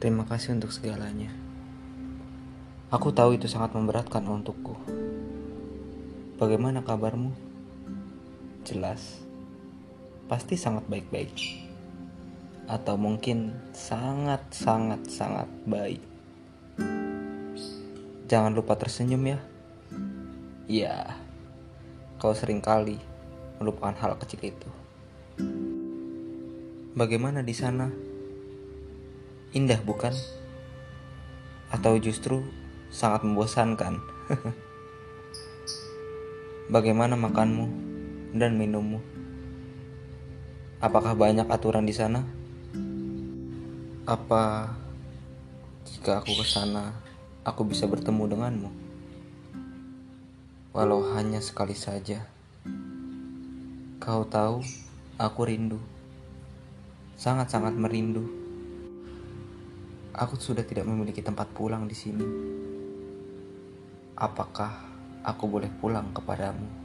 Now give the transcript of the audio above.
Terima kasih untuk segalanya. Aku tahu itu sangat memberatkan untukku. Bagaimana kabarmu? Jelas, pasti sangat baik-baik, atau mungkin sangat-sangat-sangat baik. Jangan lupa tersenyum ya. Iya, kau sering kali melupakan hal kecil itu. Bagaimana di sana? Indah bukan? Atau justru sangat membosankan? Bagaimana makanmu dan minummu? Apakah banyak aturan di sana? Apa jika aku ke sana, aku bisa bertemu denganmu? Walau hanya sekali saja. Kau tahu, aku rindu. Sangat-sangat merindu. Aku sudah tidak memiliki tempat pulang di sini. Apakah aku boleh pulang kepadamu?